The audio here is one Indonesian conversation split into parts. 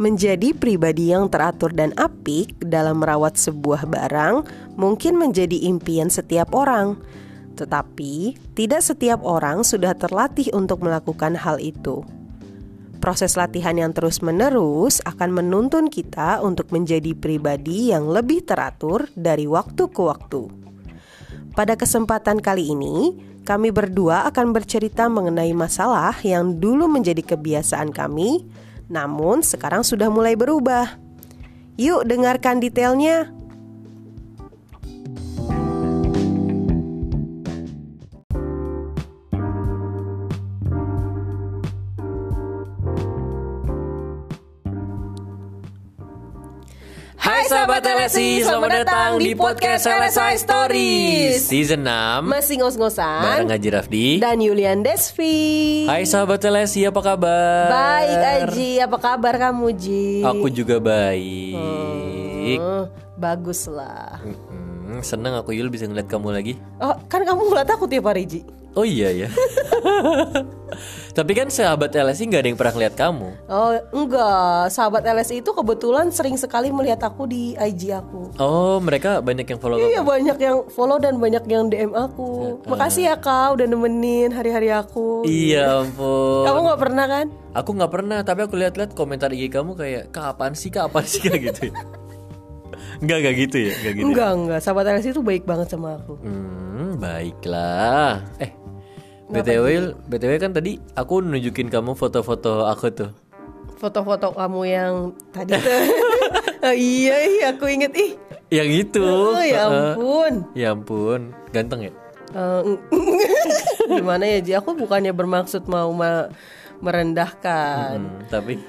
Menjadi pribadi yang teratur dan apik dalam merawat sebuah barang mungkin menjadi impian setiap orang. Tetapi, tidak setiap orang sudah terlatih untuk melakukan hal itu. Proses latihan yang terus-menerus akan menuntun kita untuk menjadi pribadi yang lebih teratur dari waktu ke waktu. Pada kesempatan kali ini, kami berdua akan bercerita mengenai masalah yang dulu menjadi kebiasaan kami namun sekarang sudah mulai berubah. Yuk dengarkan detailnya. Sahabat LSI, selamat datang di podcast LSI Stories Season 6 Masih ngos-ngosan Bareng Haji Rafdi dan Yulian Desvi. Hai sahabat LSI, apa kabar? Baik Aji, apa kabar kamu Ji? Aku juga baik Hmm, bagus lah. Seneng aku Yul bisa ngeliat kamu lagi Oh, kan kamu ngeliat aku tiap hari Ji. Oh iya ya Tapi kan sahabat LSI gak ada yang pernah ngeliat kamu Oh, enggak. Sahabat LSI itu kebetulan sering sekali melihat aku di IG aku. Oh mereka banyak yang follow kamu Iya banyak yang follow dan banyak yang DM aku. Makasih ya kak udah nemenin hari-hari aku. Iya ampun Kamu nggak pernah kan? Aku nggak pernah, tapi aku lihat-lihat komentar IG kamu kayak kapan sih, kapan sih kayak gitu. ya? Enggak, enggak gitu ya, enggak gitu. ya? Enggak enggak. Sahabat LSI itu baik banget sama aku. Hmm, baiklah. Eh, BTW, BTW kan tadi aku nunjukin kamu foto-foto aku tuh. Foto-foto kamu yang tadi tuh. Oh, iya, iya aku inget ih. Yang itu. Oh ya ampun. Ya ampun, ganteng ya? Eh, gimana ya Ji? Aku bukannya bermaksud mau ma- merendahkan. Hmm, tapi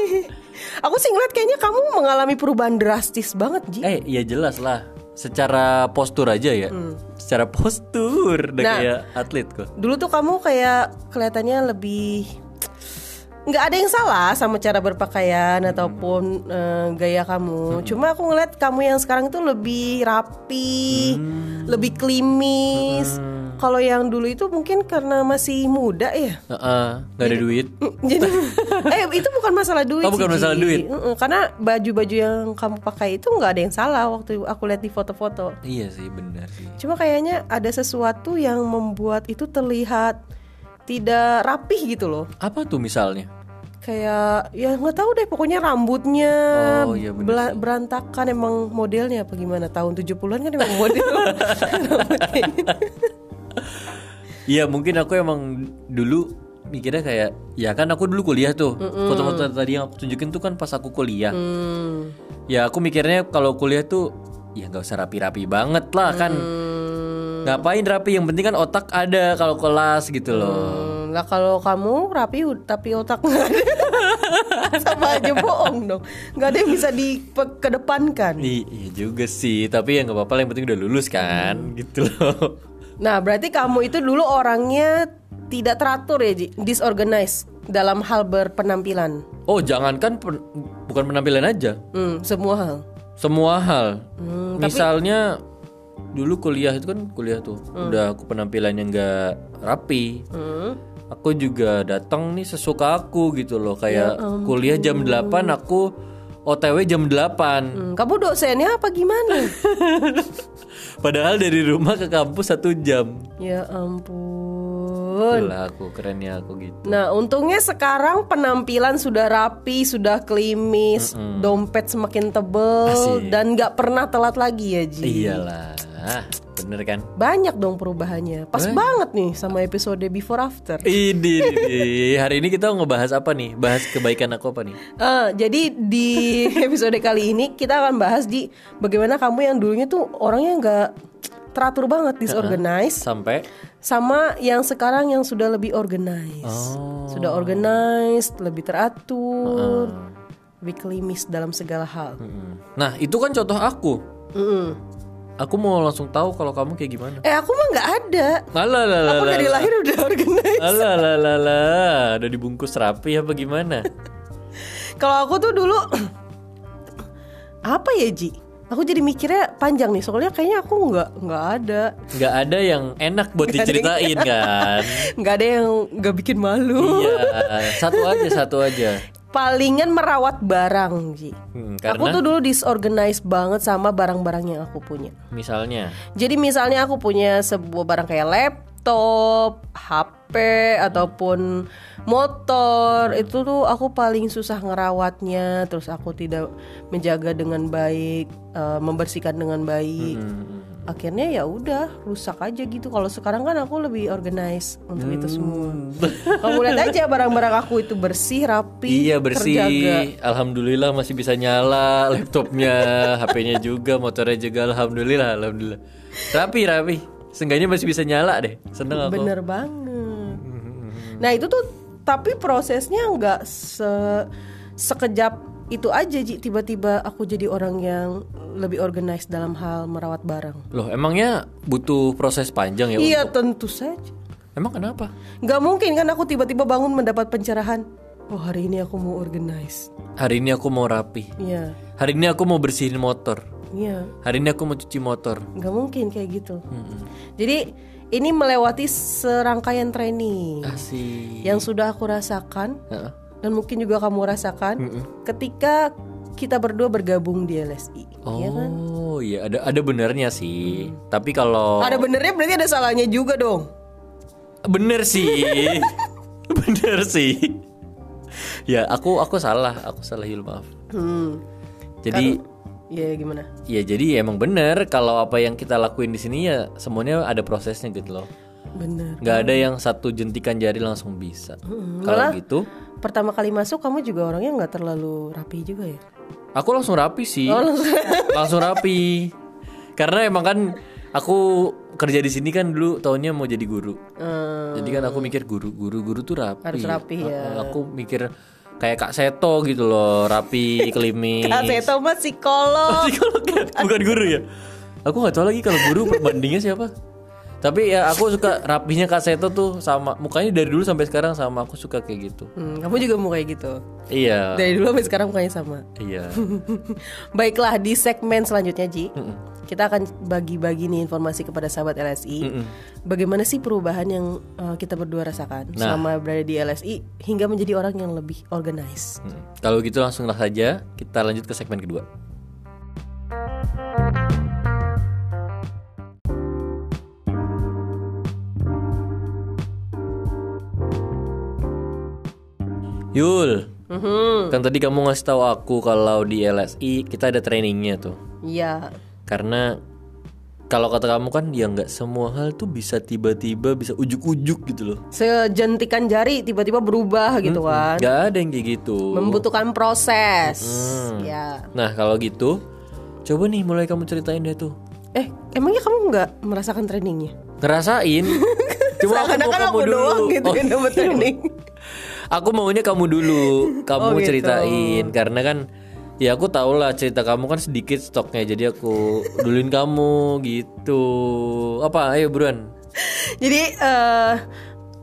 Aku sih ngeliat kayaknya kamu mengalami perubahan drastis banget Ji. eh ya jelas lah. Secara postur aja ya. Secara postur udah Hmm. Nah. kayak atlet kok. Dulu tuh kamu kayak kelihatannya lebih nggak ada yang salah sama cara berpakaian ataupun eh, gaya kamu. Cuma aku ngeliat kamu yang sekarang itu lebih rapi, lebih klimis. Kalau yang dulu itu mungkin karena masih muda ya. Heeh, nggak ada duit. Jadi eh itu bukan masalah duit Oh, bukan masalah Ji. duit. Mm-mm, Karena baju-baju yang kamu pakai itu nggak ada yang salah waktu aku lihat di foto-foto. Iya sih, benar sih. Cuma kayaknya ada sesuatu yang membuat itu terlihat tidak rapih gitu loh. Apa tuh misalnya? Kayak ya nggak tahu deh pokoknya rambutnya Oh, iya bener berantakan emang modelnya apa gimana tahun 70-an kan emang model. Iya mungkin aku emang dulu mikirnya kayak ya kan aku dulu kuliah tuh foto-foto tadi yang aku tunjukin tuh kan pas aku kuliah Hmm. ya aku mikirnya kalau kuliah tuh ya nggak usah rapi-rapi banget lah kan Hmm. Ngapain rapi yang penting kan otak ada kalau kelas gitu loh Hmm, Lah kalau kamu rapi tapi otak nggak ada sama aja bohong dong. Nggak ada yang bisa dikedepankan. Iya juga sih tapi ya nggak apa-apa yang penting udah lulus kan gitu loh Nah, berarti kamu itu dulu orangnya tidak teratur ya, Ji? disorganized dalam hal berpenampilan. oh jangankan pen- bukan penampilan aja Hmm, semua hal. semua hal Hmm, misalnya dulu kuliah itu kan kuliah tuh udah aku penampilannya nggak rapi Hmm. aku juga datang nih sesuka aku gitu loh kayak kuliah jam 8 aku OTW jam 8 Hmm, kamu dosennya apa gimana? padahal dari rumah ke kampus satu jam ya ampun. Itulah aku kerennya aku gitu Nah, untungnya sekarang penampilan sudah rapi, sudah klimis, dompet semakin tebel Asik. dan nggak pernah telat lagi ya, Ji. iyalah bener kan? Banyak dong perubahannya. Pas banget nih sama episode before after. ini hari ini kita ngebahas apa nih? Bahas kebaikan aku apa nih? Eh, jadi di episode kali ini kita akan bahas di bagaimana kamu yang dulunya tuh orangnya nggak teratur banget, disorganized, sampai? sama yang sekarang yang sudah lebih organized, oh. Sudah organized, lebih teratur, lebih klimis dalam segala hal. Nah itu kan contoh aku. Mm-mm. Aku mau langsung tahu kalau kamu kayak gimana Eh aku mah nggak ada, lah, aku dari lah. lahir udah lah, lah. udah dibungkus rapi apa gimana? Kalau aku tuh dulu apa ya Ji? Aku jadi mikirnya panjang nih, soalnya kayaknya aku nggak nggak ada. Nggak ada yang enak buat diceritain kan? nggak ada yang nggak bikin malu. iya, satu aja, satu aja. Palingan merawat barang Ji. Hmm, Aku karena tuh dulu disorganized banget sama barang-barang yang aku punya. misalnya Jadi misalnya aku punya sebuah barang kayak laptop, HP ataupun motor, itu tuh aku paling susah ngerawatnya, terus aku tidak menjaga dengan baik, eh, membersihkan dengan baik. hmm, Akhirnya ya udah rusak aja gitu. Kalau sekarang kan aku lebih organize untuk itu semua. Kamu lihat aja barang-barang aku itu bersih, rapi, Iya bersih, terjaga. alhamdulillah masih bisa nyala laptopnya, HP-nya juga, motornya juga, alhamdulillah, alhamdulillah. Rapi, rapi. Seenggaknya masih bisa nyala deh, seneng aku. Bener banget. Nah itu tuh tapi prosesnya nggak se sekejap itu aja Ji. Tiba-tiba aku jadi orang yang lebih organized dalam hal merawat barang. Loh, emangnya butuh proses panjang ya? Iya untuk- tentu saja. Emang kenapa? Nggak mungkin kan aku tiba-tiba bangun mendapat pencerahan. Oh hari ini aku mau organize. Hari ini aku mau rapi. Iya, Hari ini aku mau bersihin motor. iya. Hari ini aku mau cuci motor. Nggak mungkin kayak gitu. Jadi ini melewati serangkaian training Asik. yang sudah aku rasakan Heeh. Dan mungkin juga kamu rasakan ketika kita berdua bergabung di LSI. Iya kan? Oh iya ada ada benernya sih. Tapi kalau Ada benernya berarti ada salahnya juga dong. bener sih, bener sih. Ya aku aku salah, aku salah Yul maaf. Hmm. Jadi Iya gimana? ya jadi emang bener kalau apa yang kita lakuin di sini ya semuanya ada prosesnya gitu loh. Bener. nggak ada yang satu jentikan jari langsung bisa. Hmm, Kalau gitu, Pertama kali masuk kamu juga orangnya nggak terlalu rapi juga ya? aku langsung rapi sih. Oh, langsung rapi. Karena emang kan aku kerja di sini kan dulu tahunnya mau jadi guru. Hmm, Jadi kan aku mikir guru, guru, guru tuh rapi. Harus rapi ya. Aku mikir kayak Kak Seto gitu loh, rapi, klimis. Kak Seto mah psikolog. Psikolog kan? Bukan guru ya? Aku nggak tahu lagi kalau guru perbandingnya siapa. Tapi ya aku suka rapinya Kak Seto tuh sama mukanya dari dulu sampai sekarang sama aku suka kayak gitu. Hmm, kamu juga mau kayak gitu. Iya. Dari dulu sampai sekarang mukanya sama. Iya. Baiklah di segmen selanjutnya Ji, kita akan bagi-bagi nih informasi kepada sahabat LSI. Bagaimana sih perubahan yang uh, kita berdua rasakan Nah. selama berada di LSI hingga menjadi orang yang lebih organized. Hmm. Kalau gitu langsunglah saja kita lanjut ke segmen kedua. Yul, Mhm. kan tadi kamu ngasih tahu aku kalau di LSI kita ada trainingnya tuh. Iya. Karena kalau kata kamu kan ya nggak semua hal tuh bisa tiba-tiba bisa ujuk-ujuk gitu loh. Sejentikan jari tiba-tiba berubah gitu kan. Nggak ada yang kayak gitu. Membutuhkan proses. Hmm. Ya. Nah kalau gitu, coba nih mulai kamu ceritain deh tuh. Eh, emangnya kamu nggak merasakan trainingnya? Ngerasain. Cuma aku mau kamu dulu. doang gitu Oh, yang dapat training. Aku maunya kamu dulu. Kamu Oh, gitu. ceritain karena kan ya aku tahu lah cerita kamu kan sedikit stoknya jadi aku duluin kamu gitu. Apa? Ayo buruan. Jadi eh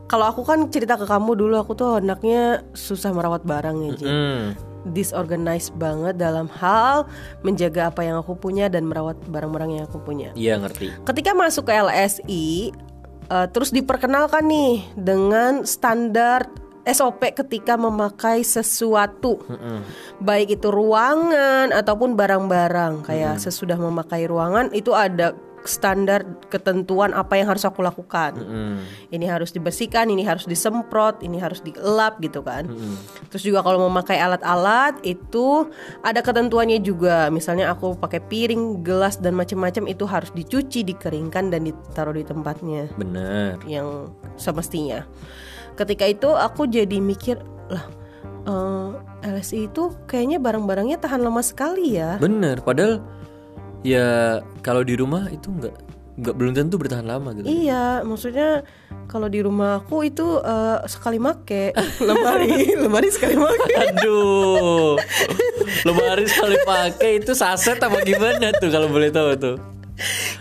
kalau aku kan cerita ke kamu dulu aku tuh anaknya susah merawat barang ya, Ji. Hmm. Disorganized banget dalam hal menjaga apa yang aku punya dan merawat barang-barang yang aku punya. Iya ngerti. Ketika masuk ke LSI eh, terus diperkenalkan nih dengan standar SOP ketika memakai sesuatu. Baik itu ruangan ataupun barang-barang kayak sesudah memakai ruangan itu ada standar ketentuan apa yang harus aku lakukan. Hmm. Ini harus dibersihkan, ini harus disemprot, ini harus dielap gitu kan. Terus juga kalau memakai alat-alat itu ada ketentuannya juga. Misalnya aku pakai piring, gelas dan macam-macam itu harus dicuci, dikeringkan dan ditaruh di tempatnya Bener. yang semestinya. Ketika itu aku jadi mikir lah eh, LSI itu kayaknya barang-barangnya tahan lama sekali ya. Bener. Padahal ya kalau di rumah itu nggak nggak belum tentu bertahan lama gitu. Iya, maksudnya kalau di rumah aku itu eh, sekali make lemari, lemari sekali make. Aduh, lemari sekali pakai itu saset apa gimana tuh kalau boleh tahu tuh?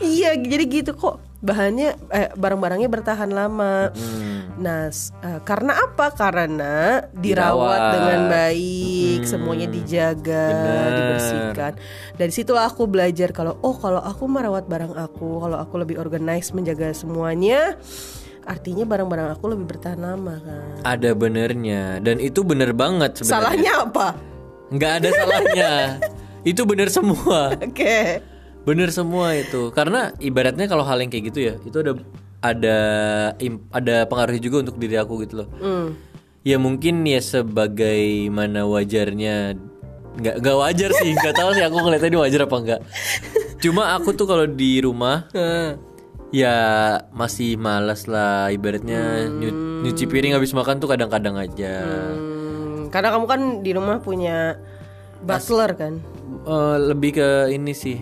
iya, jadi gitu kok bahannya eh, barang-barangnya bertahan lama. Nah, eh, karena apa? Karena dirawat Dirawat. dengan baik, semuanya dijaga, Benar. dibersihkan. Dari situlah aku belajar kalau oh kalau aku merawat barang aku, kalau aku lebih organize menjaga semuanya, artinya barang-barang aku lebih bertahan lama kan. Ada benernya dan itu bener banget sebenarnya. Salahnya apa? Nggak ada salahnya. itu bener semua. Oke. Bener semua itu. Karena ibaratnya kalau hal yang kayak gitu ya, itu ada ada ada pengaruhnya juga untuk diri aku gitu loh. Hmm. Ya mungkin ya sebagaimana wajarnya nggak nggak wajar sih nggak tahu sih aku ngeliatnya ini wajar apa enggak cuma aku tuh kalau di rumah Hmm. ya masih malas lah ibaratnya nyu- nyuci piring habis makan tuh kadang-kadang aja Hmm, karena kamu kan di rumah punya butler kan. Eh, lebih ke ini sih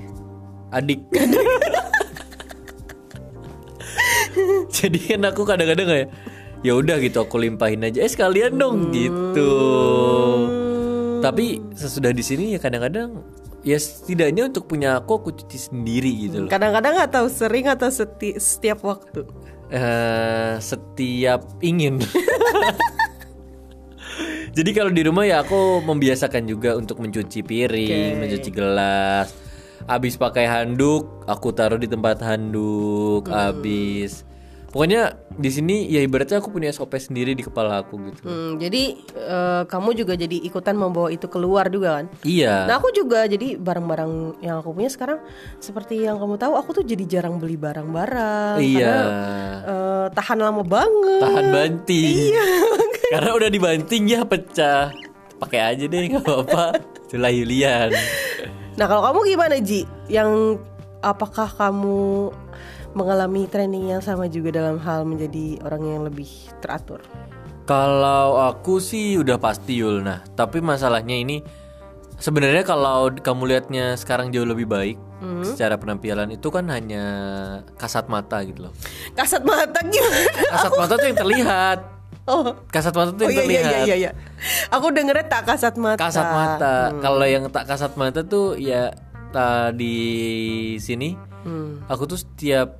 adik jadi kan aku kadang-kadang kayak ya udah gitu aku limpahin aja. Eh sekalian dong gitu. Tapi sesudah di sini ya kadang-kadang ya setidaknya untuk punya aku aku cuci sendiri gitu loh. Kadang-kadang atau sering atau seti- setiap waktu. eh setiap ingin. Jadi kalau di rumah ya aku membiasakan juga untuk mencuci piring mencuci gelas. Habis pakai handuk aku taruh di tempat handuk. Habis pokoknya di sini ya ibaratnya aku punya SOP sendiri di kepala aku gitu. Hmm, jadi eh, kamu juga jadi ikutan membawa itu keluar juga kan? iya. Nah aku juga jadi barang-barang yang aku punya sekarang seperti yang kamu tahu aku tuh jadi jarang beli barang-barang. Iya. Karena eh, tahan lama banget. tahan banting. Karena udah dibanting ya pecah. Pakai aja deh nggak apa-apa. Itulah Yulian. Nah kalau kamu gimana Ji? Yang apakah kamu mengalami training yang sama juga dalam hal menjadi orang yang lebih teratur? Kalau aku sih udah pasti Yul. Nah, tapi masalahnya ini sebenarnya kalau kamu lihatnya sekarang jauh lebih baik Hmm. secara penampilan itu kan hanya kasat mata gitu loh. Kasat mata gimana? Kasat mata tuh yang terlihat. Oh, Kasat mata tuh oh yang iya iya terlihat. iya iya. Aku dengernya tak kasat mata. Kasat mata. Kalau yang tak kasat mata tuh ya tadi sini Hmm. aku tuh setiap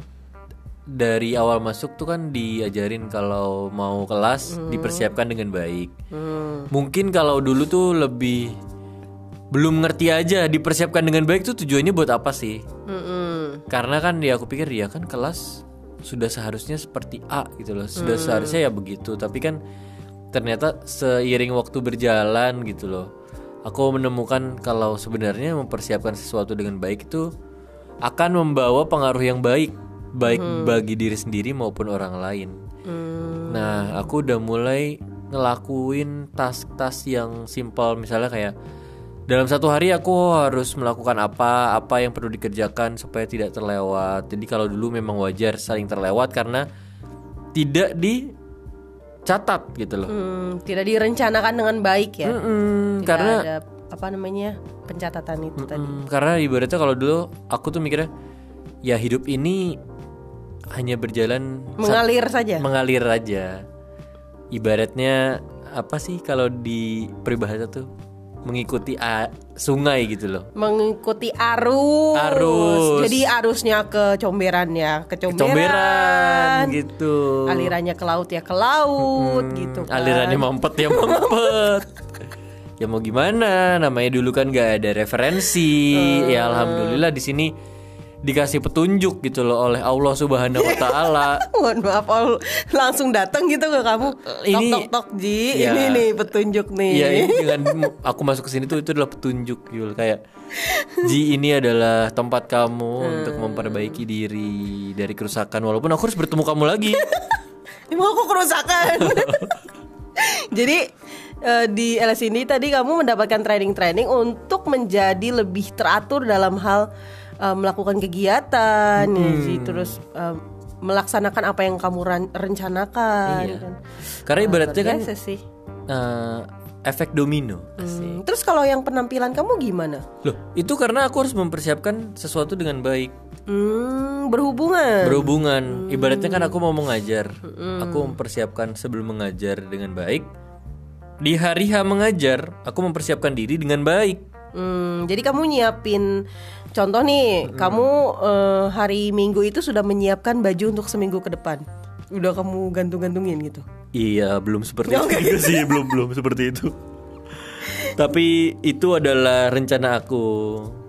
dari awal masuk tuh kan diajarin kalau mau kelas dipersiapkan dengan baik. Hmm. Mungkin kalau dulu tuh lebih belum ngerti aja dipersiapkan dengan baik tuh tujuannya buat apa sih? Mm-mm. Karena kan ya aku pikir ya kan kelas sudah seharusnya seperti A gitu loh. Sudah seharusnya ya begitu, tapi kan ternyata seiring waktu berjalan gitu loh. Aku menemukan kalau sebenarnya mempersiapkan sesuatu dengan baik itu akan membawa pengaruh yang baik baik bagi diri sendiri maupun orang lain. Hmm. Nah, aku udah mulai ngelakuin tas-tas yang simpel misalnya kayak dalam satu hari aku harus melakukan apa, apa yang perlu dikerjakan supaya tidak terlewat. Jadi kalau dulu memang wajar saling terlewat karena tidak dicatat gitu loh. Hmm, tidak direncanakan dengan baik ya. Mm-mm, Tidak karena ada apa namanya pencatatan itu tadi. mm, karena ibaratnya kalau dulu aku tuh mikirnya ya hidup ini hanya berjalan Mengalir saja. mengalir aja. Ibaratnya apa sih kalau di peribahasa tuh mengikuti a- sungai gitu loh. Mengikuti arus. Arus. Jadi arusnya ke comberan ya, ke comberan. Comberan gitu. Alirannya ke laut ya ke laut gitu kan. Alirannya mampet ya mampet. ya mau gimana? Namanya dulu kan gak ada referensi. Ya alhamdulillah di sini dikasih petunjuk gitu loh oleh Allah Subhanahu wa taala. Mohon maaf, Al, langsung datang gitu ke kamu. Ini- tok tok tok Ji, Ya. ini nih petunjuk nih. Iya dengan aku masuk ke sini tuh itu adalah petunjuk Yul kayak Ji ini adalah tempat kamu untuk memperbaiki diri dari kerusakan walaupun aku harus bertemu kamu lagi. Emang aku kerusakan. Jadi eh, di LS ini tadi kamu mendapatkan training-training untuk menjadi lebih teratur dalam hal eh, melakukan kegiatan, ya sih, terus eh, melaksanakan apa yang kamu ran- rencanakan. Iya. kan. Karena ibaratnya kan sih. eh, efek domino. Hmm, Terus kalau yang penampilan kamu gimana? Loh, itu karena aku harus mempersiapkan sesuatu dengan baik. Hmm, berhubungan. Berhubungan, ibaratnya kan aku mau mengajar. Aku mempersiapkan sebelum mengajar dengan baik. Di hari H mengajar, aku mempersiapkan diri dengan baik. Hmm, jadi kamu nyiapin contoh nih, kamu eh, hari Minggu itu sudah menyiapkan baju untuk seminggu ke depan. Udah kamu gantung-gantungin gitu. Iya, belum seperti itu juga sih, belum belum seperti itu. Tapi itu adalah rencana aku,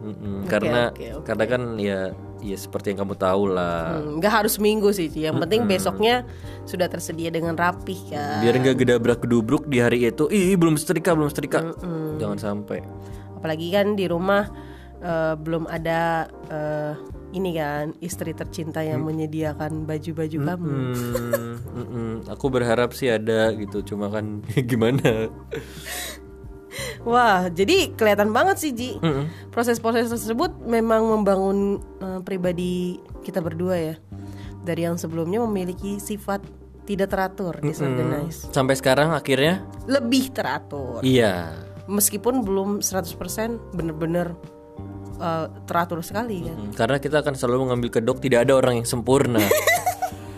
Mm-mm. karena oke, oke. karena kan ya ya seperti yang kamu tahu lah. Hmm, nggak harus minggu sih yang penting besoknya sudah tersedia dengan rapih kan Biar nggak gedabrak gedubruk di hari itu. Ih belum setrika belum setrika. Jangan sampai. apalagi kan di rumah eh, belum ada eh, ini kan istri tercinta yang menyediakan baju-baju kamu Hmm, mm-mm. aku berharap sih ada gitu. Cuma kan gimana? wah jadi kelihatan banget sih Ji proses-proses tersebut memang membangun eh, pribadi kita berdua ya dari yang sebelumnya memiliki sifat tidak teratur disorganized Sampai sekarang akhirnya lebih teratur iya. meskipun belum 100% bener-bener eh, teratur sekali kan Hmm, Karena kita akan selalu mengambil kedok tidak ada orang yang sempurna.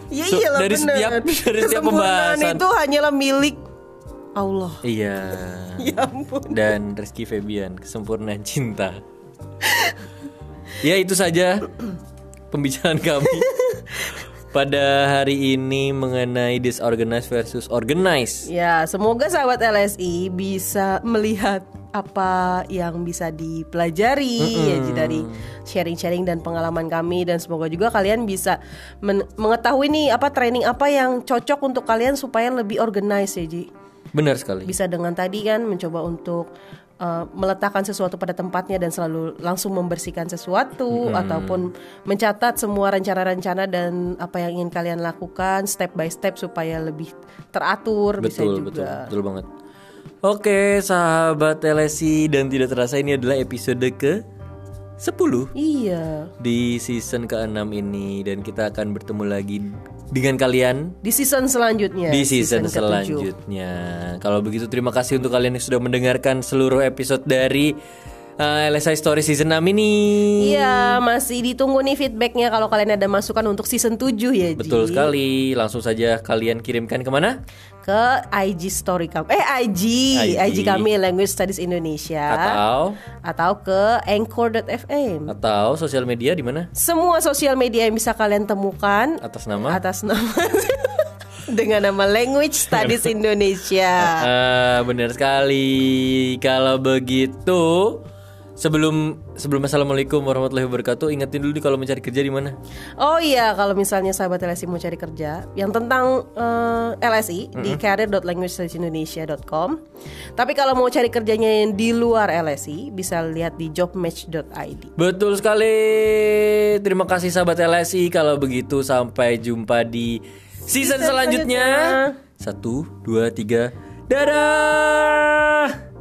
Iya So, iyalah dari bener. setiap- dari setiap pembahasan. itu hanyalah milik Allah. iya. Ya ampun. Dan Rizky Febian kesempurnaan cinta. ya itu saja pembicaraan kami pada hari ini mengenai disorganized versus organized. Ya, semoga sahabat LSI bisa melihat apa yang bisa dipelajari ya Ji, dari sharing-sharing dan pengalaman kami dan semoga juga kalian bisa men- mengetahui nih apa training apa yang cocok untuk kalian supaya lebih organized ya Ji. Benar sekali. Bisa dengan tadi kan mencoba untuk uh, meletakkan sesuatu pada tempatnya dan selalu langsung membersihkan sesuatu ataupun mencatat semua rencana-rencana dan apa yang ingin kalian lakukan step by step supaya lebih teratur bisa Betul, juga. betul, betul banget. Oke, sahabat LSI dan tidak terasa ini adalah episode ke 10 Iya. di season ke-6 ini dan kita akan bertemu lagi dengan kalian Di season selanjutnya. di season, ketujuh. selanjutnya. Kalau begitu terima kasih untuk kalian yang sudah mendengarkan seluruh episode dari uh, LSI Story season 6 ini. Iya, masih ditunggu nih feedbacknya kalau kalian ada masukan untuk season 7 ya Ji. Betul sekali. Langsung saja kalian kirimkan ke mana? Ke IG story kami. Eh IG, IG. IG, kami Language Studies Indonesia. Atau atau ke anchor.fm. atau sosial media di mana? Semua sosial media yang bisa kalian temukan Atas nama? atas nama dengan nama Language Studies Indonesia. Ah, benar sekali. Kalau begitu, sebelum sebelum assalamualaikum warahmatullahi wabarakatuh, ingetin dulu nih kalau mencari kerja di mana. Oh iya, kalau misalnya sahabat LSI mau cari kerja yang tentang eh, LSI di career.languagestudiesindonesia.com. Tapi kalau mau cari kerjanya yang di luar LSI bisa lihat di jobmatch.id. Betul sekali. Terima kasih sahabat LSI. Kalau begitu sampai jumpa di season, Season selanjutnya. selanjutnya. Satu, dua, tiga. Dadah.